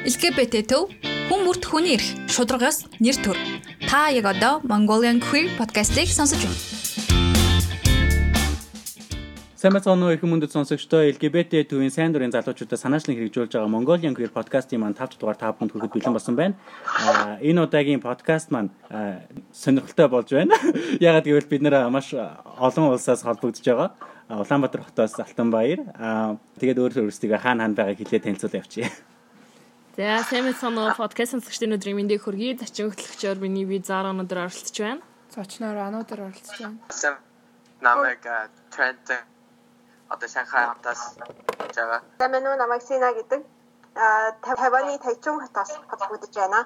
LGBT төв хүн бүрт хүний эрх шударгаас нэр төр. Та яг одоо Mongolian Queer podcast-ийг сонсож байна. Бацгаана уу эрхэм мөндөд сонсогчдоо LGBT төвийн сайн дурын залуучуудад санаачлан хэрэгжүүлж байгаа Mongolian Queer podcast-ийн маань 5 дугаар та бүхэнд хүрэхэд бэлэн болсон байна. Аа энэ удаагийн podcast маань сонирхолтой болж байна. Ягаад гэвэл бид нэр маш олон улсаас холбогдож байгаа. Улаанбаатар хотоос Алтанбаяр. Аа тэгээд өөр өөрсдөө хаана хаана байгааг хэлээ танилцуул явчих. За сайн мэцхан подкаст сонсогчдын өдрийн мэндийг хүргэе. Зачин хөтлөгчөөр миний би Зара өнөдөр оролцож байна. Зочноор ануудаар оролцож байна. Намайг Трент одоо Шанхай хотоос жага. Нөө намайг Сина гэдэг. А Тайваны Тайчун хотоос холбогдож байна.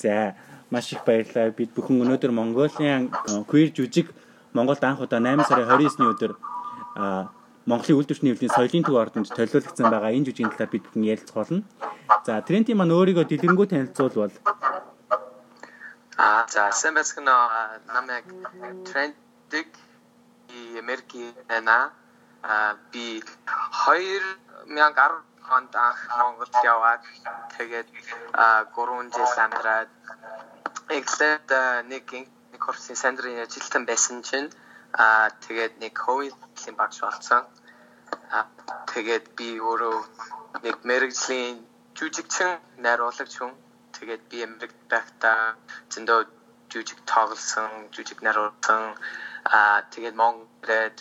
За маш их баярлалаа. Бид бүхэн өнөөдөр Монголын queer жүжиг Монголд анх удаа 8 сарын 29-ний өдөр Монголын үйлдвэрчний хөвлийн соёлын төв ордонд төлөөлөгдсөн байгаа энэ жүжигийн талаар бид бүхэн ярилцах болно. За Трентийн маань өөрийгөө дэлгэрэнгүй танилцуулбал А за сайн байцгаана намайг Трентик и Америкэна а би 2010 онд анх Монголд яваад тэгээд 3 жил амьдраад эхлээд нэг нэг курсын сандрын ажилтан байсан чинь Аа тэгээд нэг ковидлийн багш болсон. Аа тэгээд би өөрөө нэг мэрэгжлийн жүжигчин найруулагч хүн. Тэгээд би Америкт байхдаа зөндөө жүжиг тоглосон, жүжиг найруулсан. Аа тэгээд Монголд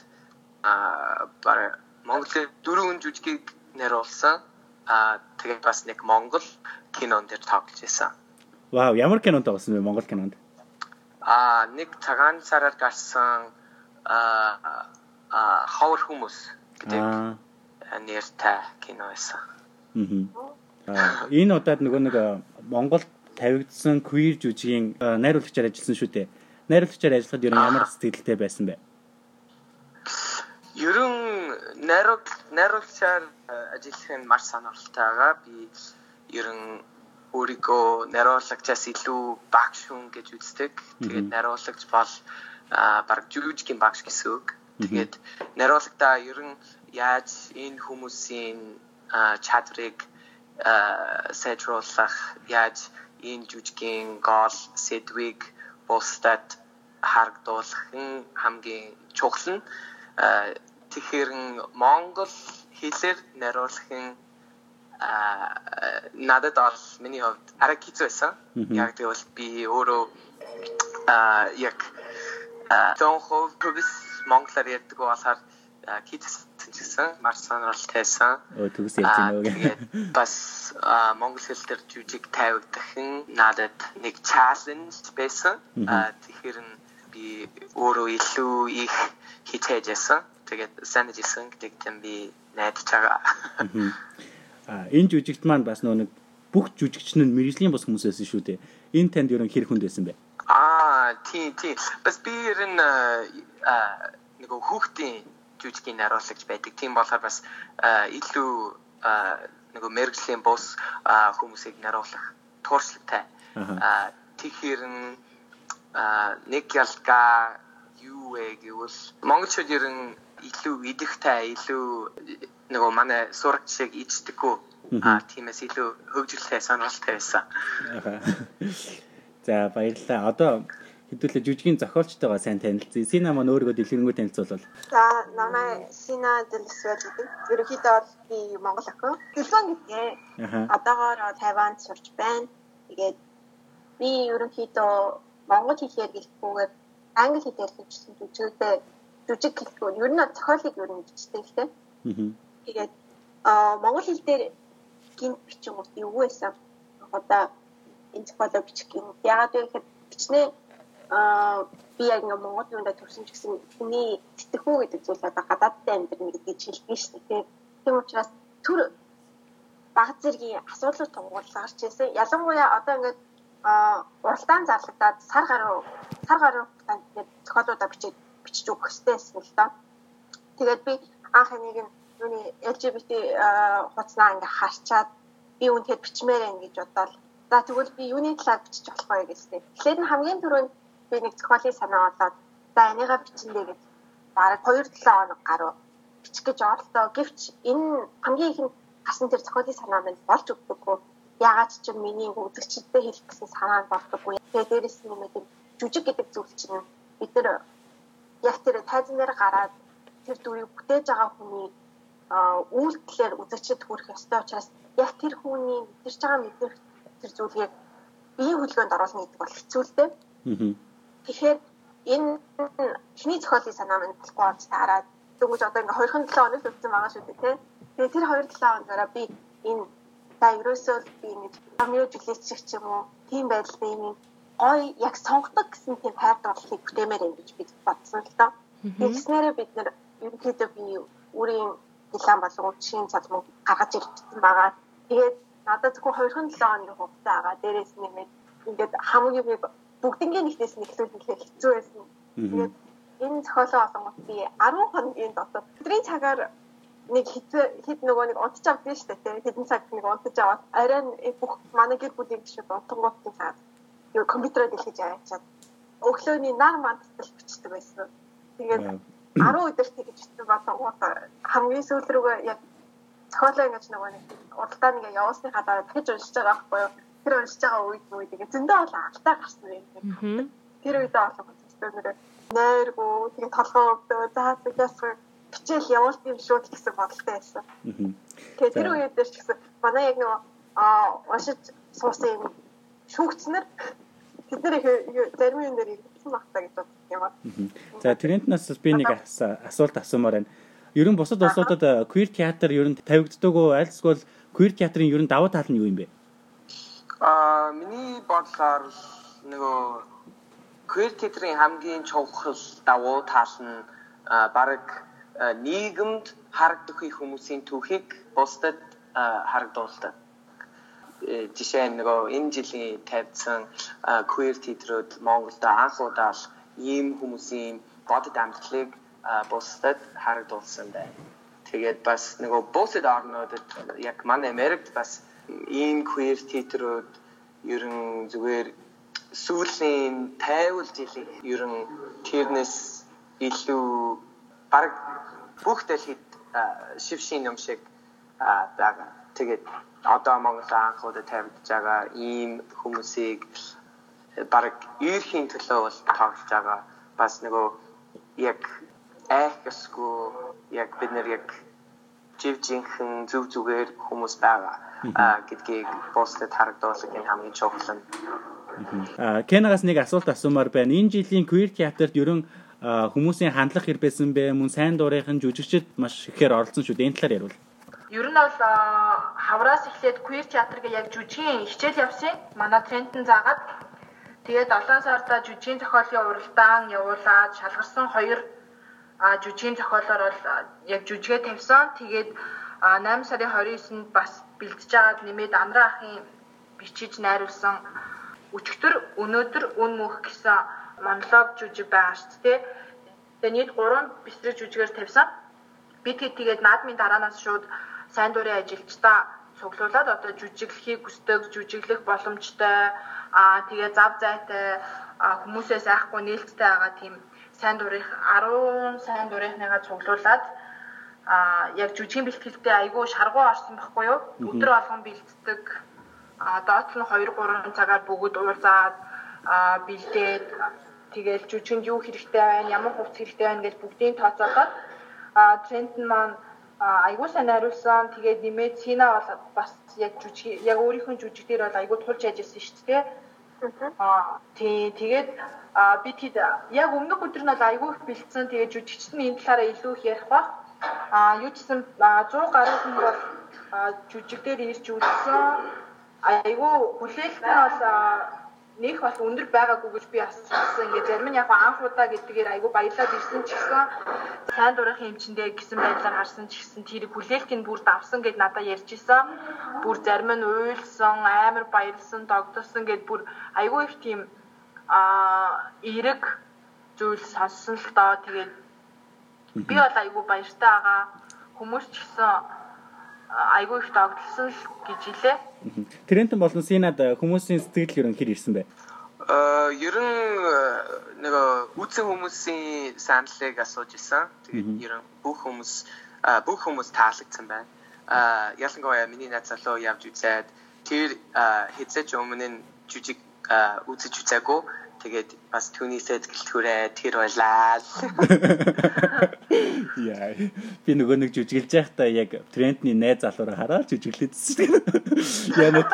аа бараг Монголын дөрвөн жүжигийг найруулсан. Аа тэгээд бас нэг Монгол кинонд дээр тоглож байсан. Вау, ямар кинонд тоглосон бэ Монгол кинонд? Аа нэг цагаан сараар гарсан а а ховор хүмүүс гэдэг нэртэй кино байсан. Аа. Энэ удаад нөгөө нэг Монголд тавигдсан queer жүжигийн найруулагчаар ажилласан шүү дээ. Найруулагчаар ажиллахад ер нь ямар сэтгэлтэй байсан бэ? Ер нь найруул найруулагчаар ажиллах нь маш сонирхолтой байгаа. Би ер нь өөрийгөө найруулагчаас илүү багш хүн гэж үздэг. Тэгээд найруулагч бол баг жүжигчгийн багш гэсэн үг. Тэгээд нариулагтаа ер нь яаж энэ хүмүүсийн чадрыг сайжруулах, яаж энэ жүжигийн гол сэдвийг бусдад харагдуулах нь хамгийн чухал нь тэгэхээр Монгол хэлээр нариулах нь надад бол миний хувьд арай хэцүү байсан. Яг тэгвэл би өөрөө яг Зонхов төгс монголоор ярьдаг болохоор китсэн ч гэсэн маш сонирхолтойсэн. Өө төгс ярьж байна уу гэх. Бас монгол хэл дээр жүжиг тавигдах нь надад нэг чаленж байсан. Тэгэхээр нь би өөрөө илүү их хичээж ясан. Тэгээд санаж исэн гэдэг юм би найдаж байгаа. А энэ жүжигт маань бас нэг бүх жүжигчин нь мэрэгжлийн бус хүмүүс байсан шүү дээ. Энэ танд ерөн хэр хүнд байсан бэ? Тий тий. Бас би ер нь нэг хүүхдийн жүжигийн наруулагч байдаг. Тийм болохоор бас илүү нэг мэрэгжлийн бус хүмүүсийг наруулах тууршлагтай. Тэгэхээр нэг ялга юу вэ гэвэл монголчууд ер нь илүү идэгтэй, илүү нөгөө манай сурагч шиг ичдэггүй. Аа тиймээс илүү хөгжүүлэлтэй сонирхолтой байсан. За баярлалаа. Одоо хэдүүлээ жүжигийн зохиолчтойгоо сайн танилцъя. Сина маань өөрийгөө дэлгэрэнгүй танилцуулбал. За намайг Сина Дэлсвэр гэдэг. Ерөнхийдөө би Монгол охин. Дэлгэн гэдгээ. Одоогоор Тайванд сурч байна. Тэгээд би ерөнхийдөө монгол хэлээр хэлэхгүйгээр англи хэлээр хэлчихсэн жүжигтэй жүжиг хэлэхгүй. Ер нь зохиолыг ер нь бичдэг дээ. Тэгээд аа монгол хэл дээр гинт бичин уу юу байсан? Одоо бичих юм. Яагаад вэ гэхээр бичнээ аа би яг ингээ Монгол юунд төрсөн ч гэсэн хүний сэтгэхүй гэдэг зүйл одоо гадаадтай амьдрын гэдэг хэлбэг шүү дээ. Тийм учраас төр баг зэргийн асуудлууд тунгаалж гарч ирсэн. Ялангуяа одоо ингээд уралдаан зарлагдаад сар гаруй сар гаруй хугацаанд ингээд зохиолуудаа бичиж бичиж өгөх хэрэгтэй байсан л доо. Тэгээд би анх нь юуны LGBT хуцнаа ингээ харчаад би үнэхээр бичмээр байна гэж бодоод За тэгвэл би юуны талаар бичиж болох вэ гэжтэй. Тэгэхээр хамгийн түрүүнд би нэг зохиолын санаа болоод за энийгээ бичэндээ гэж бараг 2-7 хоног гаруй бичих гэж оролдоо. Гэвч энэ хамгийн ихэнд гасан тэр зохиолын санаа минь болж өгдөггүй. Ягаад ч юм миний үзэгчдэд хэлэх гэсэн санаа болдоггүй. Тэгээ дээрэс нь нэмээд жүжиг гэдэг зүйл чинь бид нар яг тэр тайзан дээр гараад тэр дүрийг бүтээж байгаа хүний үйлдэлээр үзэгчд хүрэх ёстой учраас яг тэр хүний мэдэрч байгаа мэдэрч тэр зүйлийг биеийн хөдөлгөөнд оруулна гэдэг бол хэцүү л дээ. Тэгэхээр энэ чиний зохиолын санаа минь болохгүй онц таараад дөнгөж одоо ингээ 2-7 хоног үлдсэн байгаа шүү дээ тий. Тэгээ тэр 2-7 хоногаараа би энэ та ерөөсөө би нэг амио жилээч ч юм уу тийм байдлаар юм гой яг сонгодог гэсэн тийм хайртай бүтээмээр юм гэж би бодсон л доо. Тэгснээрээ бид нэр ерөнхийдөө би үрийн дилан болон үдшийн цалмыг гаргаж ирсэн байгаа. Тэгээд надад зөвхөн 2-7 хоногийн хугацаа байгаа. Дээрээс нэмээд ингээд хамгийн би бүгднгийн нэгтээс нэхлүүлэх хэцүү байсан. Тэгээд энэ зохиолоо олонгот би 10 хоногийн дотор өдрийн цагаар нэг хэд хэд нөгөө нэг унтж авдаг шүү дээ. Хэдэн цаг нэг унтж аваад арай бүх манай гэр бүлийн гişүүд унтангуудын цаад юу компьютероо дэлгэж аваачаад өглөөний нар мандтал бичдэг байсан. Тэгээд 10 өдөр тэгж бичсэн болонгууд хамгийн сүүл рүүгээ яг зохиолоо ингэж нөгөө нэг уралдаа нэг явуулсныхаа дараа дахиж уншиж байгаа байхгүй юу? Тэр уншиж байгаа үед үед тэгээ зөндөө бол алтаа гарсан юм. Тэр үедээ болоо зөвхөн нойргоо тэгээ толгоо өвдөө за тэгээс хичээл явуулт юм шүү гэсэн бодолтой байсан. Тэгээ тэр үед дээр ч гэсэн манай яг нөгөө аа уншиж суусан юм шүүгцнэр тэд нэр зарим юм дээр ирсэн багтаа гэж бодсон юм аа. За тэрнтнаас би нэг асуулт асуумаар байна. Ер нь бусад улсуудад queer театр ер нь тавигддаг уу? Альсгүй queer театрын ер нь давуу тал нь юу юм бэ? Аа миний бодлоор нөгөө театрын хамгийн чухал давуу тал нь баг нийгэмд харагдах хүмүүсийн түүхийг бусдад харагдуулдаг. Э, жишээ нь нөгөө энэ жилийн тавьсан queer театрууд Монголд анх удаа ийм хүмүүсийн бодит амьдралыг бусдад харагдуулсан байна. Тэгээд бас нөгөө бусад орнуудад яг манай Америкт бас ийм queer театрууд ерөн зүгээр сүүлийн 50 жилийн ерөн тэрнээс илүү баг бүх дэлхийд шившин юм шиг байгаа. Тэгээд одоо Монгол анхудад тавьж байгаа ийм хүмүүсийг баг ерхийн төлөө бол тоглож байгаа. Бас нөгөө яг айхсгүй яг бид нэр яг жив жинхэн зүв зүгээр хүмүүс байгаа гэдгийг постэд харагдуулах энэ хамгийн чухал нь. Аа Кенагаас нэг асуулт асуумаар байна. Энэ жилийн queer театрт ерөн хүмүүсийн хандлах хэр байсан бэ? Мөн сайн дурынхан жүжигчд маш ихээр оролцсон шүү дээ. Энэ талаар ярил. Ер нь бол хавраас эхлээд queer театрыг яг жүжигийн хичээл явсан. Манай трендэн заагаад тэгээд 7 сарда жүжигийн зохиолын уралдаан явуулаад шалгарсан хоёр жүжигийн зохиолоор бол яг жүжигээ тавьсан. Тэгээд 8 сарын 29-нд бас бэлтэж байгаад нэмээд Амраа ахын бичиж найруулсан өчигдөр өнөөдөр үн мөх гэсэн монолог жүжиг байгаа шүү дээ. Тэгээ нийт 3 бисрэг жүжигээр тавьсан. Би тэгээд наадмын дараанаас шууд сайн дурын ажилчдаа цуглуулад одоо жүжиглэхийг хүсдэг, жүжиглэх боломжтой аа тэгээ зав зайтай хүмүүсээс айхгүй нээлттэй байгаа тийм сайн дурын 10 сайн дурынхныгаа цуглуулад а яг жүжигний бэлтгэлтэй айгүй шаргуу орсон байхгүй юу? Өдөр болгон бэлтдэг. А доотлол нь 2 3 цагаар бүгд уулзаад а бэлдээд Тэгэл жүжигэнд юу хэрэгтэй байна, ямар хувц хэрэгтэй байна гэж бүгдийг тооцоолоод а тренд нь маань айгуу сайн найруулсан. Тэгээд нэмээд Сина бол бас яг жүжиг яг өөрийнхөө жүжиг дээр бол айгуу тулж ажилласан шүү дээ. Аа тий тэгээд би тэгэд яг өмнөх өдөр нь бол айгуу их бэлдсэн. Тэгээд жүжигчд нь энэ талаараа илүү их ярих баг. Аа юу ч гэсэн 100 гаруй хүн бол жүжиг дээр ирж үзсэн. Айгуу хүлээлт нь бол нэг бол өндөр байгаагүй гэж би бас хэлсэн. Ингээ зарим нь яг анх удаа гэдгээр айгүй баялаад ирсэн ч гэсэн сайн дурынхын эмчэндээ гэсэн байдлаар харсан ч гэсэн тэрийг хүлээлтийг бүр давсан гэд надад ярьж исэн. Бүр зарим нь уйлсан, амар баярлсан, догдсон гэд бүр айгүй их тийм аа эрэг зүйл сонссон л доо. Тэгээд би бол айгүй баяртай байгаа. Хүмүүс ч гэсэн айгүй их догдлсон л гэж хэлээ. Трентэн болон Синад хүмүүсийн сэтгэл ерөн хэр ирсэн бэ? Аа ер нь нэг үүсэн хүмүүсийн саналыг асууж исэн. Тэгээд ер нь бүх хүмүүс бүх хүмүүс таалагдсан байна. а ялангуяа миний найз залуу явж үзээд тэр хэзээ ч өмнө нь жүжиг үзэж үзээгүй Тэгээд бас түүнийсээ тэлтгүүрээ тэр байлаа. Яа. Би нөгөө нэг жүжиглж байхдаа яг трендний найз залуураа хараад жүжиглэдсэн. Яа нэг.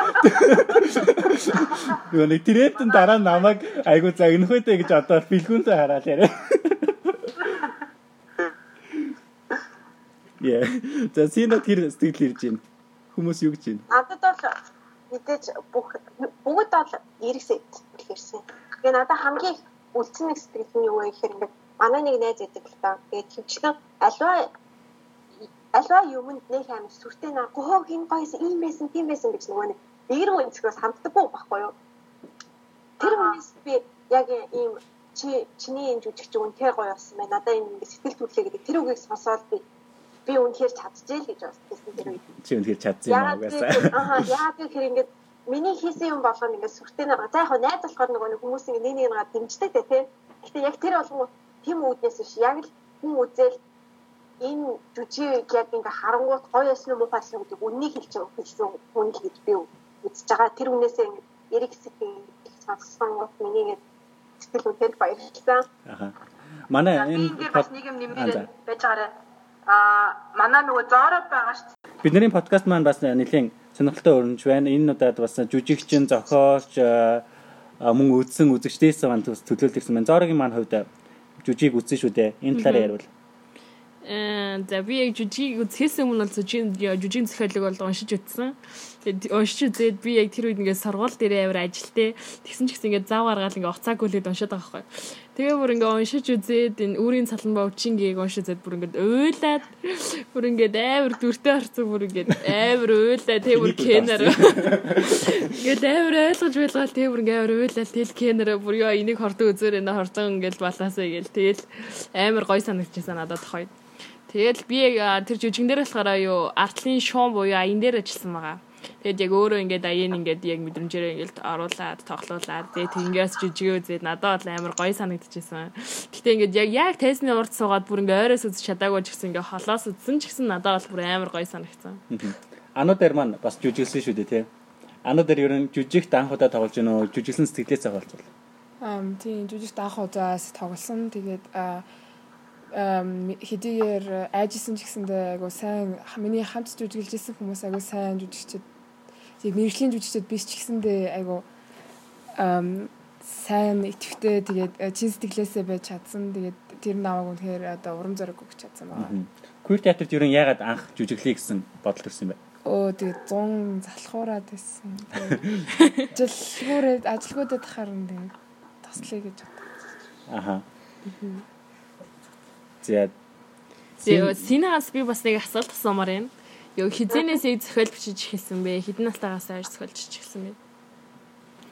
Нөгөө нэг трендэн дараа намайг айгу загнах үедээ гэж одоо бэлгүүнтэй хараад яриа. Яа. За синэ тэр сэтгэл ирж байна. Хүмүүс юу гэж байна? Надад бол мэдээж бүх бүгд бол эргэсэй хэлэрсэн. Тэгээ надад хамгийн үлдсэн нэг сэтгэл нь юу вэ гэхээр ингээд манай нэг найз байдаг л та. Тэгээд хөвчлэн альва альва юмд нэг амар сүртэй наа гоо хин гойс ийм байсан тийм байсан гэж нөгөө нэг эгэр үнцгээс хамтдаггүй байхгүй юу. Тэр хүнээс би яг ийм чи чиний энэ жүжигч үнэхээр гоё болсон байна. Надаа энэ ингээд сэтгэл түрлээ гэдэг тэр үгийг сонсоод би би үнэхээр чадчихжээ л гэж бодсон тэр үед. Чи үнэхээр чадсан юм аа угаасаа. Аа яа гэхээр ингээд миний хийсэн юм болгоно ингээд сүртэй нэг за яг найз болохоор нөгөө нэг хүмүүс ингээд нэг нэг нэгээ дэмждэг дээ тий. Гэтэ яг тэр болгоо тийм үүднээс биш яг л хүн үзэл энэ жүжиг яг ингээд харангуут гоё ясны муухай ясны гэдэг үннийг хэлж байгаа хэлсэн хүн л гэж би үзэж байгаа. Тэр үнээсээ ингээд эрэг сэтгэл сонссон гот миний ингээд сэтгэл үнээр баярлалаа. Аха. Манай энэ бас нэг юм нэмээр байж байгаарай. Аа манай нөгөө зороо байгаа шүү. Бидний подкаст маань бас нэлийн сонирхолтой өрнөж байна. Энэ удаад бас жүжигчин, зохиолч мөн үзсэн үзэгчдээс маань төлөөлт ирсэн байна. Зорогийн маань хувьд жүжиг үзсэн шүү дээ. Энэ талаар ярил. Э за би яг жүжиг үзэхээс өмнө бол жүжиг жүжиг зохиолыг бол уншиж үзсэн. Тэгээд уншиж үзээд би яг тэр үед ингээд сургууль дээр авир ажилтээ. Тэгсэн ч гэсэн ингээд зав гаргаад ингээд уцаагүй л уншаад байгаа байхгүй. Тэгээ бүр ингээд уншиж үзээд энэ үүрийн цалан бовчингийг уншиж үзээд бүр ингээд уйлаад бүр ингээд авир дүртэй харцсан бүр ингээд авир уйлаад тэг бүр кенер. Ингээд авир ойлгож байлгаа тэг бүр ингээд авир уйлаад тэл кенер бүр ёо энийг хордог үзээр энэ хорцон ингээд балаасаа гээл тэгэл амар гой санагдчихсан надад тохойд. Тэгэл би тэр жүжигэн дээр болохоор юу артлын шуун буюу аян дээр ажилласан байгаа. Тэгэд яг өөрөө ингээд аян ингээд яг мэдрэмжээрээ ингээд оруулаад тоглуулад тэгээ тэнгээс жижигээ үзээд надад бол амар гоё санагдчихсан. Гэтэ ингээд яг яг тесны урд суугаад бүр ингээд ойроос үзэж чадаагүй ч гэсэн ингээд холоос үзсэн ч гэсэн надад бол бүр амар гоё санагдсан. Ануу дээр маань бас жүжиглсэн шүү дээ тий. Ануу дээр ер нь жүжигт анх удаа тоглож гэнэ үү? Жүжиглсэн сэтгэлээсээ болцвол. Аа тийм жүжигт анх удаас тоглосон. Тэгээд аа хэдийгээр айжсэн ч гэсэндээ айгу сайн миний хамт жүжиглэж исэн хүмүүс айгу сайн жүжигчд тийм мэрэгжлийн жүжигчд биш ч гэсэндээ айгу сайн итгэвтэй тэгээд э, чин сэтгэлээсээ байж чадсан тэгээд тэр намайг үнэхээр одоо урам зориг өгч чадсан байна. Queer театрт ер нь яагаад анх жүжиглэе гэсэн бодол төрсэн бэ? Өө тэгээд 100 залхуураад байсан. Ажилгүйрээ ажилгүйдэд харин тэгээд тослоё гэж бодсон. Аха. За. Тэгээ синаас би бас нэг асуулт асуумаар байна. Юу хизэнээс яг зохиол бичиж эхэлсэн бэ? Хэдэн настайгаас хойш зохиол бичиж эхэлсэн бэ?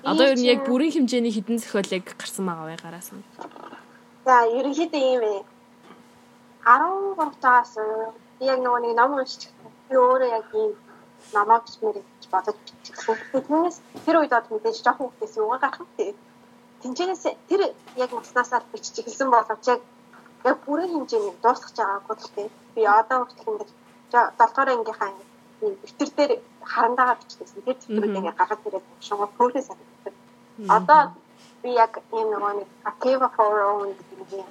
Одоо ер нь яг бүрийн хэмжээний хэдэн зохиолыг гарсан байгаа вэ гараас нь? За, ерөнхийдөө ийм ээ. 13 таас яг нөгөө нэг ном уншиж би өөрөө яг ийм намайг бичмээр гэж бодож бичсэн. Түүнээс тэр үед одоо мэдээж жоохон хүүхдээс юугаар гарах вэ? Тинчэнээс тэр яг уснасаа бичиж эхэлсэн боловч яг яг бүрийн хэмжээний дуусгаж байгаагүй л дээ. Би одоо хүртэл ингэж 7 дугаар ангийнхаа битэр дээр харандаага биччихсэн. Тэр төвлөрүүд ингэ гаргаж ирээд шугал хөөрхөө санагддаг. Одоо би яг ийм нөгөө нэг Akiva for own гэдэг юм.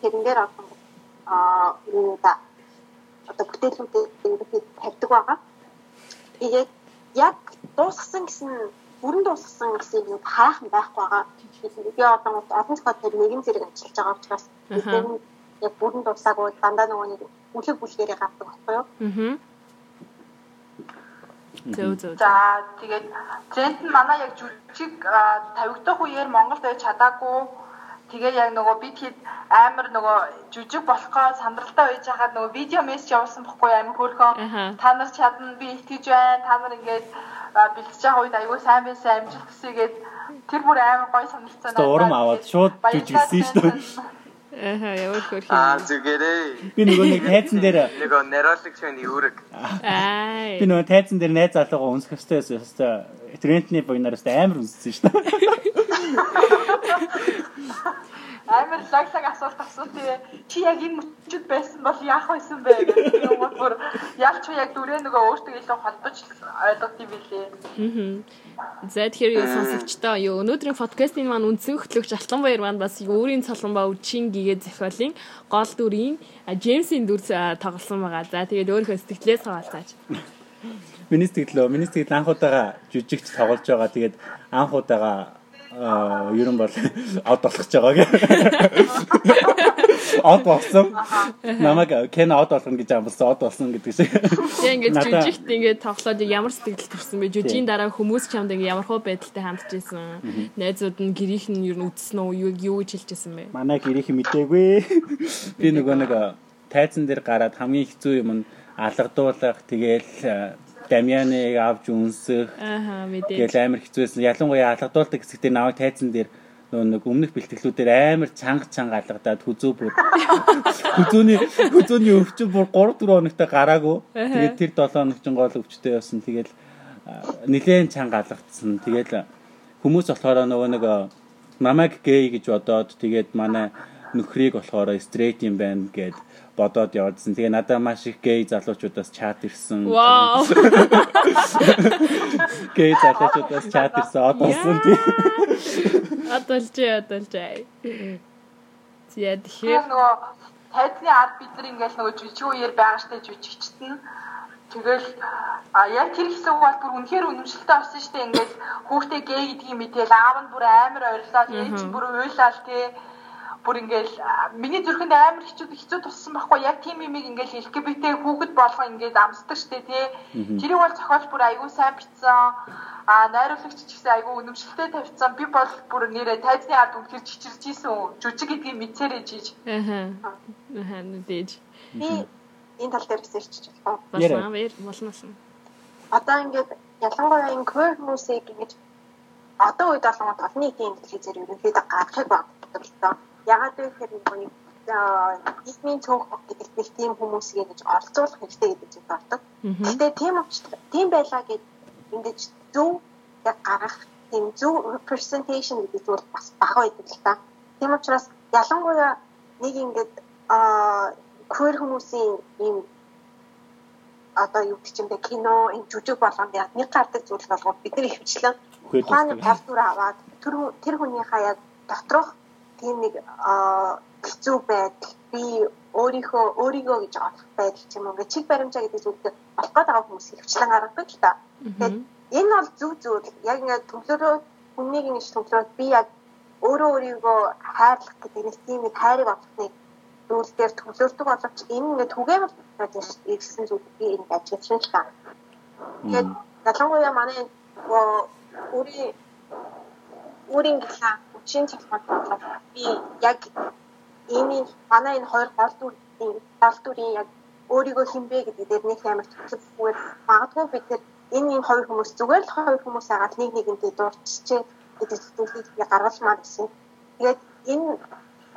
Тэрэн дээр одоо аа юу да одоо бүтээлүүдийг ингэ тавьдаг байгаа. Тэгээд яг дуусгасан гэсэн бүрэн дуусгасан гэсэн юм хайхан байхгүй байгаа. Би одоо олон тэр нэгэн зэрэг ажиллаж байгаа учраас бид яг бүрэн дуусаагүй дандаа нөгөө нэг бүлэг бүлгээрээ гардаг байхгүй юу? Аа. Зөв зөв. За тэгээд тренд нь манай яг жүжиг тавигдах үеэр Монголд байж чадаагүй тэгээд яг нөгөө бид хэд амар нөгөө жүжиг болохоо сандралтай байж хахад нөгөө видео мессеж явуулсан бохгүй амар хөөрхөн та нар чадна би итгэж байна та нар ингээд бэлтэж байгаа үед аягүй сайн байсан амжилт хүсьегээд тэр бүр амар гоё санагдсан. Урам аваад шууд жүжигсэн шүү дээ. Аха явал хөрх. Аа зүгээрээ. Би нөгөө нэг тайзан дээр нөгөө нейролог шин үүрэг. Аа. Би нөгөө тайзан дээр найз залуугаа унсах хэвчээ хэвчээ трендний буйнараас амар үнссэн шүү дээ. амар лаг лаг асуулт асуу тэгээ чи яг энэ мөчөд байсан бол яах байсан бэ гэх юм уу бүр ялч яг дүрээ нөгөө өөртөө илүү холбож ойлгох юм билээ. Аа. За тэгэхээр юу сонсогчдоо юу өнөөдрийн подкастын маань үндсэн хөтлөгч Алтан баяр маань бас өөрийн цолгонбаа үчин гэгээ зохиолын гол дүрийн Джеймсийн дүр тоглосон байгаа. За тэгээд өөрийнхөө сэтгэлээс хаваалцаач. Миний сэтгэлөө, миний сэтгэл анхудаага жүжигч тоглож байгаа. Тэгээд анхудаага ер нь бол од болгож байгаа гэх. Од болсон. Намайг кен од болгоно гэж амлсан од болсон гэдэг шиг. Тэгээ ингээд жүжигт ингээд тоглоод ямар сэтгэл төрсөн бэ? Жүжигийн дараа хүмүүс ч хамт ингээд ямар хөө байдалтай хандж ирсэн. Найзууд нь гэрийнх нь ер нь үдсэн үү? Юу гэж хэлжсэн бэ? Манай гэрийнх мдээгүй. Би нөгөө нэг тайзан дээр гараад хамгийн хэцүү юм нь алгадуулах тэгээл Дамианыг авч үнсэх. Ааха мэдээ. Тэгэл амар хэцүүсэн. Ялангуяа алгадуулдаг хэсэгтээ наваг тайзан дээр нэг өмнөх бэлтгэлүүдээр амар чанга чанга алгадаад хүзүү бүр хүзүүний хүзүүний өвчин бүр 3 4 хоногтой гараагүй. Тэгээд тэр 7 хоног ч гол өвчтэй явсан. Тэгэл нилээн чанга алгадсан. Тэгэл хүмүүс болохоор нөгөө нэг намайг гей гэж бодоод тэгээд манай нөхрийг болохоор стрейт юм байна гэд бодоод явдсан. Тэгээ надад маш их гей залуучуудаас чат ирсэн. Гей залуучуудаас чат ирсэн. Одоосон тий. Адалж адалж. Зя тэгэхээр нөгөө тайзны ард бид нар ингээл нөгөө жижиг үеэр байгаа штэ жижигчт нь Тэгэл а яг тэр хэсэг бол бүр үнэхээр үнэмшилтэй болсон шүү дээ. Ингээл хүүхдээ гей гэдгийг мэдээл аав нь бүр амар ойрлоо. Ээж нь бүр уйлал тий бүр ингээл миний зүрхэнд амар хэцүү хэцүү туссан байхгүй яг тийм юмыг ингээл LGBT хүүхэд болгоо ингээд амсдаг штэ тий. Тэрийг бол зохиолч бүр аягүй сайн бичсэн. А найруулагч ч гэсэн аягүй үнэмшилтэй тавьсан. Би бол бүр нэрэ тайзны ард үнэхээр чичирж исэн. Жүжиг гэдгийг мэдсээрэй жиж. Аа. Аа нүдэж. Би энэ тал дээр research болов. Болно баяр болно. Одоо ингээд ялангуяа энэ queer хүмүүсийг ингэж одоо үед олон нийтийн телевизээр ерөнхийдөө гаргахыг багтдаг л доо Ягаад вэ гэхээр нэг нийгмийн цонх гэдэг нэг тийм хүмүүсийг ингэж оролцуулах хэрэгтэй гэдэг зүйл болдог. Гэтэ тийм учраас тийм байлаа гэж ингэж зөв яг гаргах тийм зөв representation гэдэг зүйл бас бага байдаг л та. Тийм учраас ялангуяа нэг ингэж аа queer хүмүүсийн ийм одоо юу гэх юм бэ кино энэ жүжиг болгонд яг нэг гардаг зүйл болгоод бид нар ихвчлэн ухааны тавтур аваад тэр тэр хүнийхээ яг доторх тийм нэг хэцүү байдал би өөрийнхөө өөрийгөө гэж олох байдал ч юм уу чиг баримжаа гэдэг зүйлд олох байгаа хүмүүс хөвчлэн гаргадаг л та. Тэгэхээр энэ бол зөв зүйл. Яг ингээд төвлөрөө хүнийг ингэж төвлөрөөд би яг өөрөө өөрийгөө хайрлах гэдэг тийм нэг хайрыг олохны зүйлээр төвлөрдөг боловч энэ ингээд түгээмэл ирсэн зүйл би энэ ажиглаж л та. Тэгээд ялангуяа манай өөрийн өөрийн гихаа үчийн цалханд бодлоо би яг энэ манай энэ хоёр гол дүрийн гол дүрийн яг өөрийгөө хинбэ гэдэг дээр нэг амар төвлөрөхгүйгээр магадгүй бид тэр энэ энэ хоёр хүмүүс зүгээр л хоёр хүмүүс агаад нэг нэгэнтэй дурдчихжээ гэдэг зүйлийг би гаргалмаар гэсэн. Тэгээд энэ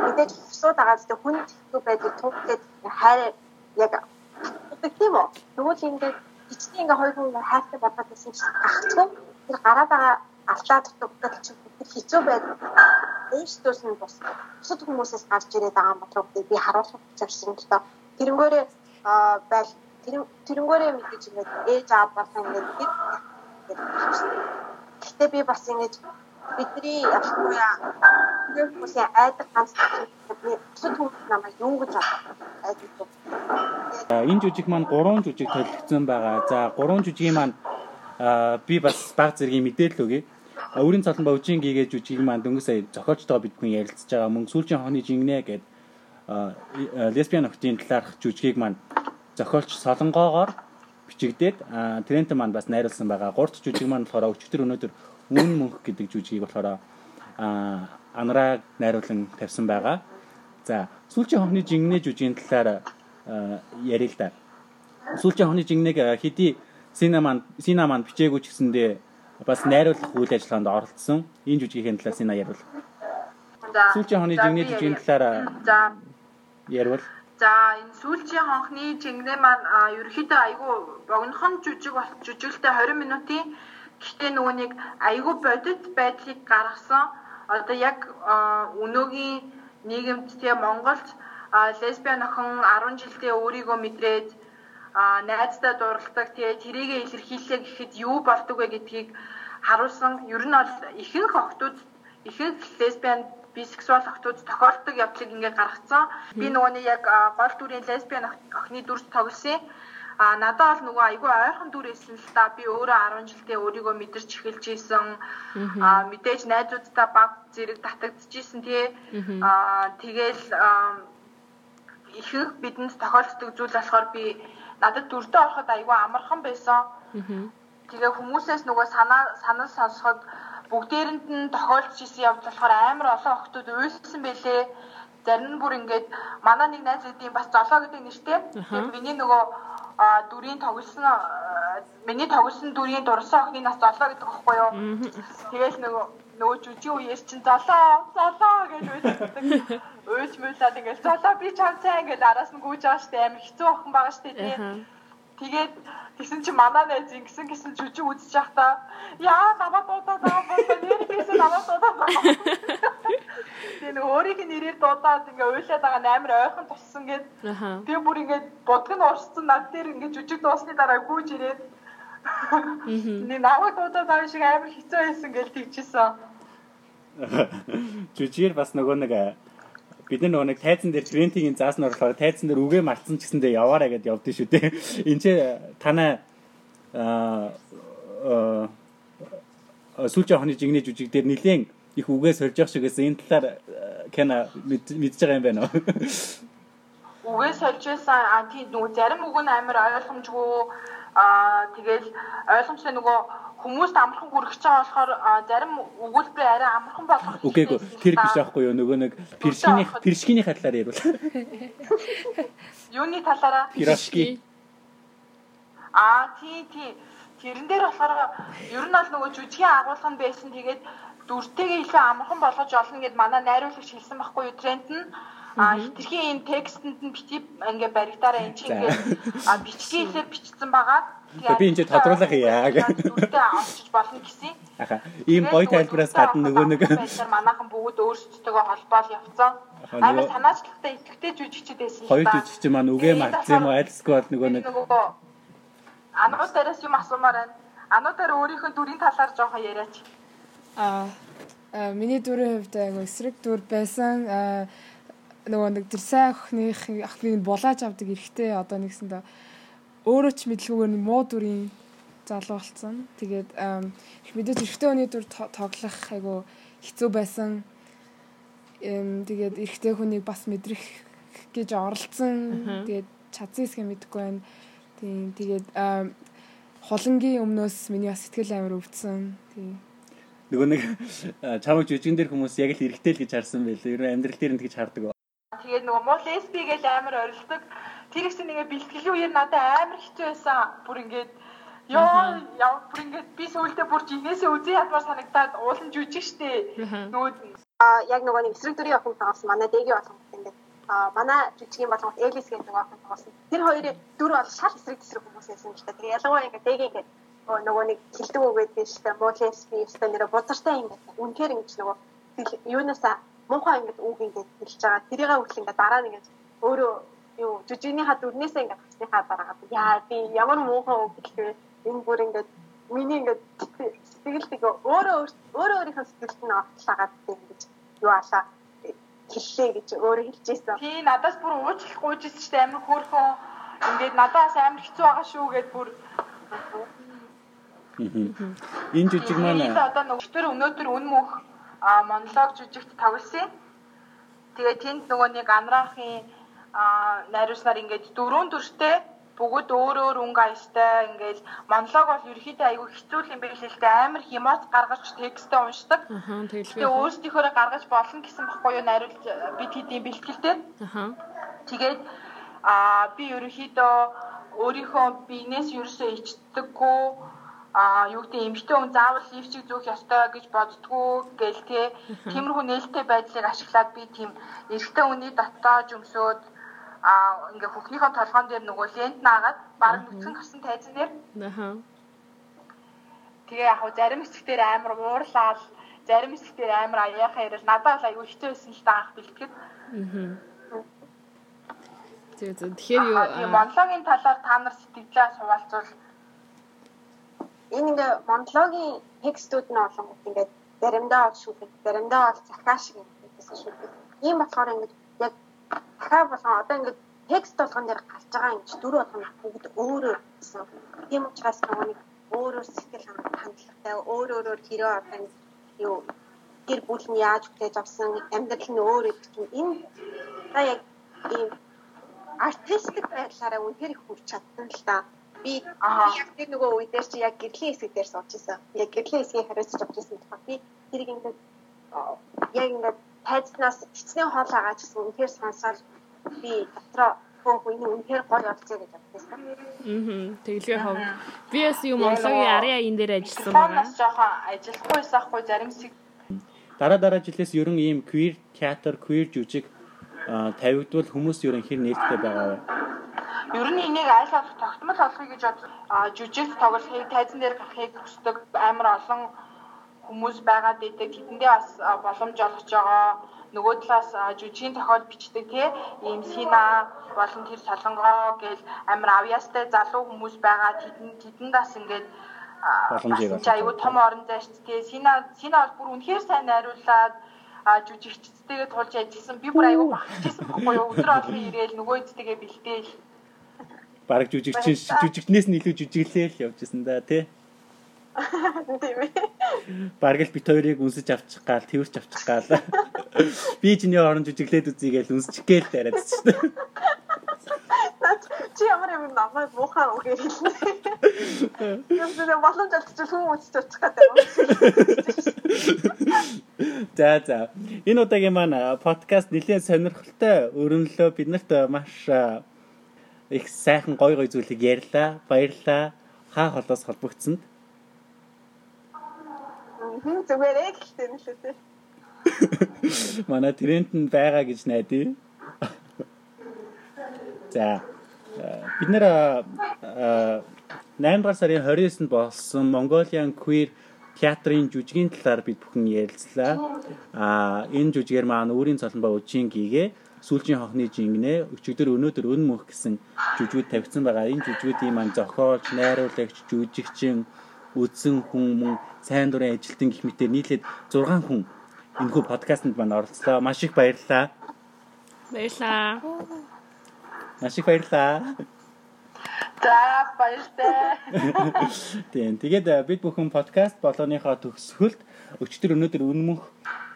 мэдээж хусууд агаад тэ хүн хэвгүй байдаг туугтээ хайр яг тийм үү. Тэгвэл ингээд эцгийн ингээ хоёр хүн хайртай бодоод байсан чинь гахцгүй тэр гараад байгаа аллаа дутагдал чинь хэцүү байдаг. Ээжтөөс нь бус бусад хүмүүсээс гарч ирээд байгаа юм болов би харуулах зорьсон л доо. Тэрнгөөрөө байл тэрнгөөрөө мэдээж ингээд ээж аав болох ингээд Гэтэ би бас ингэж бидний ялангуяа хүмүүсийн айдаг ганц бусад хүмүүс намайг юу гэж айдаг. Энэ жүжиг маань 3 жүжиг төлөвлөсөн байгаа. За 3 жүжигийн маань би бас баг зэргийн мэдээлэл өгье Өөрийн цалан бовжийн гээгээ жүжиг маань дөнгөж сая зохиолчтойгоо бид хүн ярилцж байгаа. Мөн сүүлчийн хооны жингнэ гэд лесбиан охтын талаарх жүжигийг маань зохиолч солонгоогоор бичигдээд Трент маань бас найруулсан байгаа. Гурт жүжиг маань болохоор өчигдөр өнөөдөр үн мөнх гэдэг жүжигийг болохоор анараа найруулан тавьсан байгаа. За сүүлчийн хооны жингнэ жүжигийн талаар ярил л да. Сүүлчийн хооны жингнэг хэдий Сина маань Сина маань бичээгүй ч гэсэндээ бас найруулах үйл ажиллагаанд оролцсон. Энэ жүжигийн талаас энэ яриул. Сүүлчийн хооны жигний жүжигийн талаар яриул. За энэ сүүлчийн хонхны жингнээ маань ерөөхдөө айгүй богинохон жүжиг бол жүжиглэлтэй 20 минутын гэхдээ нөгөө нэг айгүй бодит байдлыг гаргасан одоо яг өнөөгийн нийгэмд тэгээ Монголд лесбиан охин 10 жилдээ өөрийгөө мэдрээд найздаа дурладаг тэгээ тэрийгэ илэрхийлээ гэхэд юу болдог вэ гэдгийг харуулсан. Ер нь бол ихэнх охтууд ихэнх лесбиан бисексуал охтууд тохиолддог явдлыг ингээд гаргацсан. Би нөгөө нэг яг гол дүрийн лесбиан охины дүрс тоглосон. А надад бол нөгөө айгүй ойрхон дүр эсэн л та би өөрөө 10 жилдээ өөрийгөө мэдэрч эхэлж исэн. А мэдээж найзуудтай баг зэрэг татагдчихсэн тий. А тэгэл ихэнх бидэнд тохиолддог зүйл болохоор би надад дүрдээ ороход айгүй амархан байсан. Тэгээ хүмүүсээс нөгөө санаа санал сонсоход бүгдээрэнд нь тохиолдож исэн явдал болохоор амар олон охтууд уйлсан байлээ. Зарим нь бүр ингээд манай нэг найз юм бас золоо гэдэг нэртэй. Тэгээд миний нөгөө дүрийн тоглосон миний тоглосон дүрийн дурсан охины нас золоо гэдэг байхгүй юу. Тэгэл нөгөө нөгөө жүжиг үеэр чинь золоо золоо гэж үйлддэг. Уйж муулаад ингээл золоо би чам цай ингээл араас нь гүйж байгаа штэ амар хэцүү охин байгаа штэ тий. Тэгээд тэгсэн чи манай найз ингэсэн гэсэн жүжиг үзэж явахдаа яа намаа дуудаа намаа нэр бисэн намаа дуудаа. Тэгээ нэг өөрийнх нь нэрээр дуудаад ингээ уйлаад байгаа амар ойрхон туссан гэд. Тэгээ бүр ингээ бодг нь урсцсан над дээр ингээ жүжиг дуусны дараа гүйж ирээд Нэг намаа дуудаад байгаа шиг амар хэцүү байсан гэж тэгчихсэн. Жүжигээр бас нөгөө нэг бид нар нөгөө нэг тайзан дээр трентигийн заасан орлохоор тайзан дээр үгээ мартсан ч гэсэндээ яваарэ гэд явдсан шүү дээ. Энд чи танаа аа сүүлчийн хоног жигний жүжиг дээр нилээн их үгээ сольж явах шиг гэсэн энэ талаар Кена мэдж байгаа юм байна уу? Үгээ сольж байсан а тийм нөгөө зарим үг нь амар ойлгомжгүй аа тэгэл ойлгомжтой нөгөө хүмүүст амархан хүрэх гэж байгаа болохоор зарим өгүүлбэр арай амархан болгох Үгүй ээ тэр биш аахгүй юу нөгөө нэг першкиний першкиний талаар ярил. Юуны талаараа? Пирашки. Аа тий тий. Тэрэн дээр болохоор ер нь бол нөгөө жүжигийн агуулга нь байсан тэгээд дүртэйгээ илүү амархан болгож олно гэд манай найруулагч хэлсэн байхгүй юу тренд нь А хитрхийн энэ текстэнд нь бити ингээ баригдаараа эн чинь ингээ а бичгийн хэлээр бичсэн байгаа. Би энэ тодруулах яа гэх. Үрдээ авчиж болно гэсэн. Аха. Ийм гоё тайлбараас гадна нөгөө нэг манайхан бүгд өөрсдөлтөөгөө холбоол явцсан. Амар санаачлахтай идэвхтэй жүжигчд байсан. Хоёр жүжигч маань үгээ мартсан юм уу? Айлсгүй бол нөгөө нэг Анууд дээрээс юм асуумаар байна. Анууд дээр өөрийнхөө дүрийн талаар жоохон яриач. Аа миний дүрийн хувьд айгу эсрэг дүр байсан. Аа нөгөө нэг тэр сайн охиных охиныг булааж авдаг эрэхтэй одоо нэгсэндээ өөрөө ч мэдлгүйгээр муу дүрийн залуу болсон. Тэгээд их мэдээж эрэхтэй хүний дүр тоглох айгу хэцүү байсан. Эм тэгээд эрэхтэй хүнийг бас мэдрэх гэж оролцсон. Тэгээд чадсан хэсгээ мэдэхгүй байна. Тийм тэгээд холонгийн өмнөөс миний бас сэтгэл амар өвдсөн. Тийм нөгөө нэг чамаг жүжигэн дээр хүмүүс яг л эрэхтэй л гэж харсан байлээ. Ер нь амьдрал дээр нь тэгж хардаг. Тэгээд нөгөө муу лесби гэж амар орилдог. Тэр их нэгэ бэлтгэлийн үеэр надад амар хэцүү байсан. Бүр ингээд Яа, яа бүр ингээд би сүүлдээ бүр жинээсээ үзээ ядмаар санагдаад уулын жүжиг штэ. Нөгөө а яг нөгөө нэг эсрэг дүрийн охин тоглосон манай дэги болгон ингээд а манай жүжигийн болгон Элис гэдэг нөгөө охин тоглосон. Тэр хоёрын дүр бол шал эсрэг эсрэг хүмүүс байсан юм шиг. Тэгээ ялангуяа ингээд дэги ингээд нөгөө нэг хилдэг үгээд биш та муу лесби өстой нэрэ бузартай юм байна. Үнэхээр ингэж нөгөө юунасаа муухай ингээд үг ингээд хэлж байгаа. Тэрийг хүртэл ингээд дараа нь ингээд өөрөө юу жүжигнийхаа дүрнээсээ ингээд хасныхаа дараа яа би ямар муухай үг хэлвэ энэ бүр ингээд миний ингээд сэтгэлдэг өөрөө өөрөө өөрийнхөө сэтгэлд нь отлаагаад ингэж юу алаа хэллээ гэж өөрөө хэлжсэн. Тий надаас бүр уучлах гуйжсэн ч амар хөөрхөн ингээд надаас амар хэцүү байгаа шүү гэд бүр Энэ жижиг маань одоо нөгөөдөр өнөөдөр үн мөх монолог жүжигт тоглосон. Тэгээ тэнд нөгөө нэг амраахын найруулснаар ингээд дөрөв төртэй бүгд өөр өөр өнгө аястай ингээд монолог бол ерөөхдөө айгүй хэцүү юм байл л дээ амар хэмоц гаргаж текстээ уншдаг. Тэгээ өөрсдийнхөө гаргаж болно гэсэн баггүй юу найруулж бид хэдийн бэлтгэлтэй. Тэгээд а би ерөөхдөө өөрийнхөө биенээс ерөөсөө ичдэггүй а юу гэдэг эмгтэй хүн заавал лифчиг зүүх ёстой гэж боддгоо гэл те тиймэрхүү нээлттэй байдлыг ашиглаад би тийм эрэгтэй хүний дотоод өмсөөд а ингээ хөхнийхөө толгоон дээр нөгөө лент наагаад бараг нүцгэн гарсан тайзан дээр. Аа. Тэгээ яг зарим хэсгээр амар уурлаад зарим хэсгээр амар аяахаа ярил надад л аюу хэцүү байсан л даах бэлтгэд. Аа. Тэг зөв. Тэгэхээр юу монологийн талаар та нар сэтгэлээ хуваалцвал энэ ингээ монологийн текстүүд нь олонгот ингээ заримдаа бол шүлэг, заримдаа бол захаа шиг гэсэн шүлэг. Ийм болохоор ингээ яг захаа болгон одоо ингээ текст болгон дээр гарч байгаа юм чи дүр болгон бүгд өөрөө гэсэн. Тийм учраас нэг өөрөө сэтгэл хандлагатай өөр өөрөөр хэрэг одоо юу гэр бүл нь яаж хүлээж авсан амьдрал нь өөр гэдэг чинь энэ та яг ийм артистик байдлаараа үнээр их хүрч чадсан л да. Би яг тэр нөгөө үе дээр чи яг гэрлийн хэсэг дээр сууж исэн. Яг гэрлийн хэсгийг хариуцж авч исэн тухай би тэрийг ингээд яг ингээд тайзнаас эцний хоол агааж гэсэн үнээр сонсоод би дотроо хөө энэ үнээр гоё олцоо гэж бодсон. Аа. Тэглээ хов. Би бас юм Монголын арья энэ дээр ажилласан байгаа. Бас жоохон ажиллахгүй сахгүй зарим хэсэг дараа дараа жилээс ерөн ийм queer театр, queer жүжиг тавигдвал хүмүүс ерөн хэр нээлттэй байгаа вэ? Ер нь энийг аль болох тогтмол олохыг гэж бод жүжиг тоглохыг тайзан дээр гарахыг хүсдэг амар олон хүмүүс байгаад идэг. Тэдэндээ бас боломж олгож байгаа. Нөгөө талаас жүжигийн тохиол бичдэг тий ийм сина болон тэр солонгоо гэл амар авьяастай залуу хүмүүс байгаа. Тэдэнд тэдэнд бас ингээд боломжийг олж аюу том орон зайч тий сина сина бол бүр үнэхээр сайн найруулад жүжигчдтэйгээ тулж ажилласан. Би бүр аюу багчсан байхгүй юу? Өдөр олон ирээл нөгөө эцтэйгээ бэлдээл. Бараг жүжигчин жүжигчнээс нь илүү жүжиглээл явжсэн да тий. Тийм ээ. Бараг л бит хоёрыг үнсэж авчих гал, тэрч авчих гал. Би чиний орон жүжиглээд үзье гэж үнсчих гээл шүү дээ. Чи ямар юм намайг муухай үг хэлнэ. Юм зэрэг боломж олдчих хүн үзчих очих гэдэг. За за. Энэ удаагийн маань подкаст нэлээд сонирхолтой өрнөлөө бид нарт маш их сайхан гой гой зүйлийг ярьлаа. Баярлалаа. Хаа холоос холбогдсонд. Зүгээр ээ гэхдээ нэлээд тий. Манай тренд нь байгаа гэж найдаа. За бид нэр 8 дугаар сарын 29-нд болсон Mongolian Queer театрын жүжигийн талаар бид бүхэн ярилцлаа. Аа энэ жүжигээр маань өөрийн цолонбоо үжийн гигээ сүүлчийн хонхны жингнэ өчигдөр өнөөдөр өн мөх гэсэн жүжигүүд тавьсан байгаа. Энэ жүжигүүдийн маань зохиолч, найруулагч, жүжигчин, үдсэн хүн мөн сайн дурын ажилтан гэх мэтээр нийлээд 6 хүн энэхүү подкастэнд маань оролцлоо. Маш их баярлалаа. Баярлалаа. Маш их баярлалаа. За баяртай. Тийм. Тэгээд бид бүхэн подкаст болгоныхоо төгсгөлд өчтөр өнөөдөр үнмөх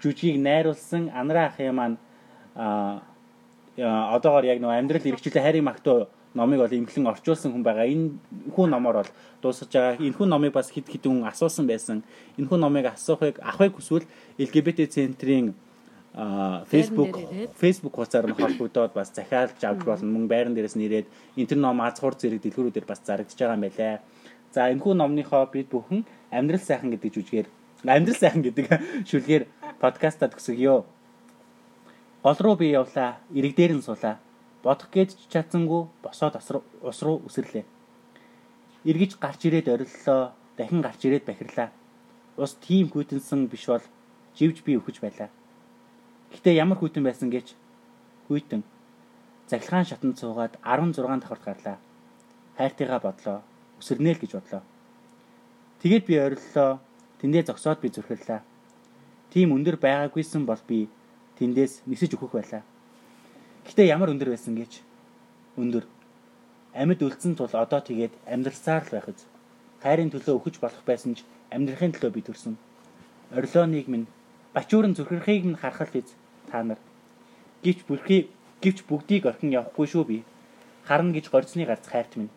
жүжигийг найруулсан Анара ахын маань а одоогоор яг нөгөө амьдрал эрхчлээ хайрын магтуу номыг бол имглэн орчуулсан хүн байгаа. Энэ хүн номоор бол дуусгаж байгаа. Энэ хүн номыг бас хэд хэдэн хүн асуусан байсан. Энэ хүн номыг асуухыг авахыг хүсвэл LGBT центрийн а Facebook Facebook хуудасаар нь холбогдоод бас захиалж авч болно. Мөн байран дээрээс нэрээд интернет ном азхуур зэрэг дэлгүүрүүдээр бас зарагдж байгаа юм байлаа. За энэхүү номныхоо бид бүхэн амьдрал сайхан гэдэг жүжигээр амьдрал сайхан гэдэг шүлгээр подкаста төгсгөё. Гол руу би явлаа. Ирэг дээр нь суулаа. Бодох гээд чадсангүй босоод ус руу үсэрлээ. Иргэж гарч ирээд ориллоо. Дахин гарч ирээд бахирлаа. Ус тийм хүйтэнсэн биш бол живж би өхөж байлаа Гэтэ ямар хүйтэн байсан гэж хүйтэн захилгаан шатанд суугаад 16 давхарт гарлаа. Хайртайгаа бодлоо. Өсөрнэ л гэж бодлоо. Тэгээд би ориллоо. Тэндээ зогсоод би зүрхэллээ. Тийм өндөр байгаагүйсэн бол би тэндээс нисэж өгөх байлаа. Гэтэ ямар өндөр байсан гэж өндөр амьд үлдсэн тул одоо тэгээд амьдралсаар л байх үз. Хайрын төлөө өгөж болох байсан ч амьдрахын төлөө би төрсөн. Орилоныг минь бачуурын зүрхэрхийг минь харахад биз та нар. Гэвч бүрхий гэвч бүгдийг орхин явахгүй шүү би. Харна гэж горцны гарц хайрт минь.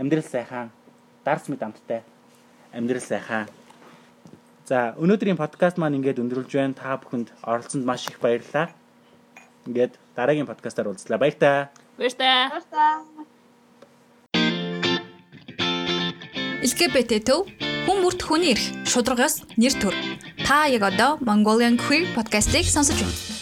Амьдрал сайхан, дарс мэд амттай. Амьдрал сайхан. За, өнөөдрийн подкаст маань ингээд өндөрлж байна. Та бүхэнд оролцсонд маш их баярлалаа. Ингээд дараагийн подкастаар уулзлаа. Баяртай. Баяртай. Баяртай. LGBT төв хүн бүрт хүний эрх шударгаас нэр төр. Та яг одоо Mongolian Queer podcast-ийг сонсож байна.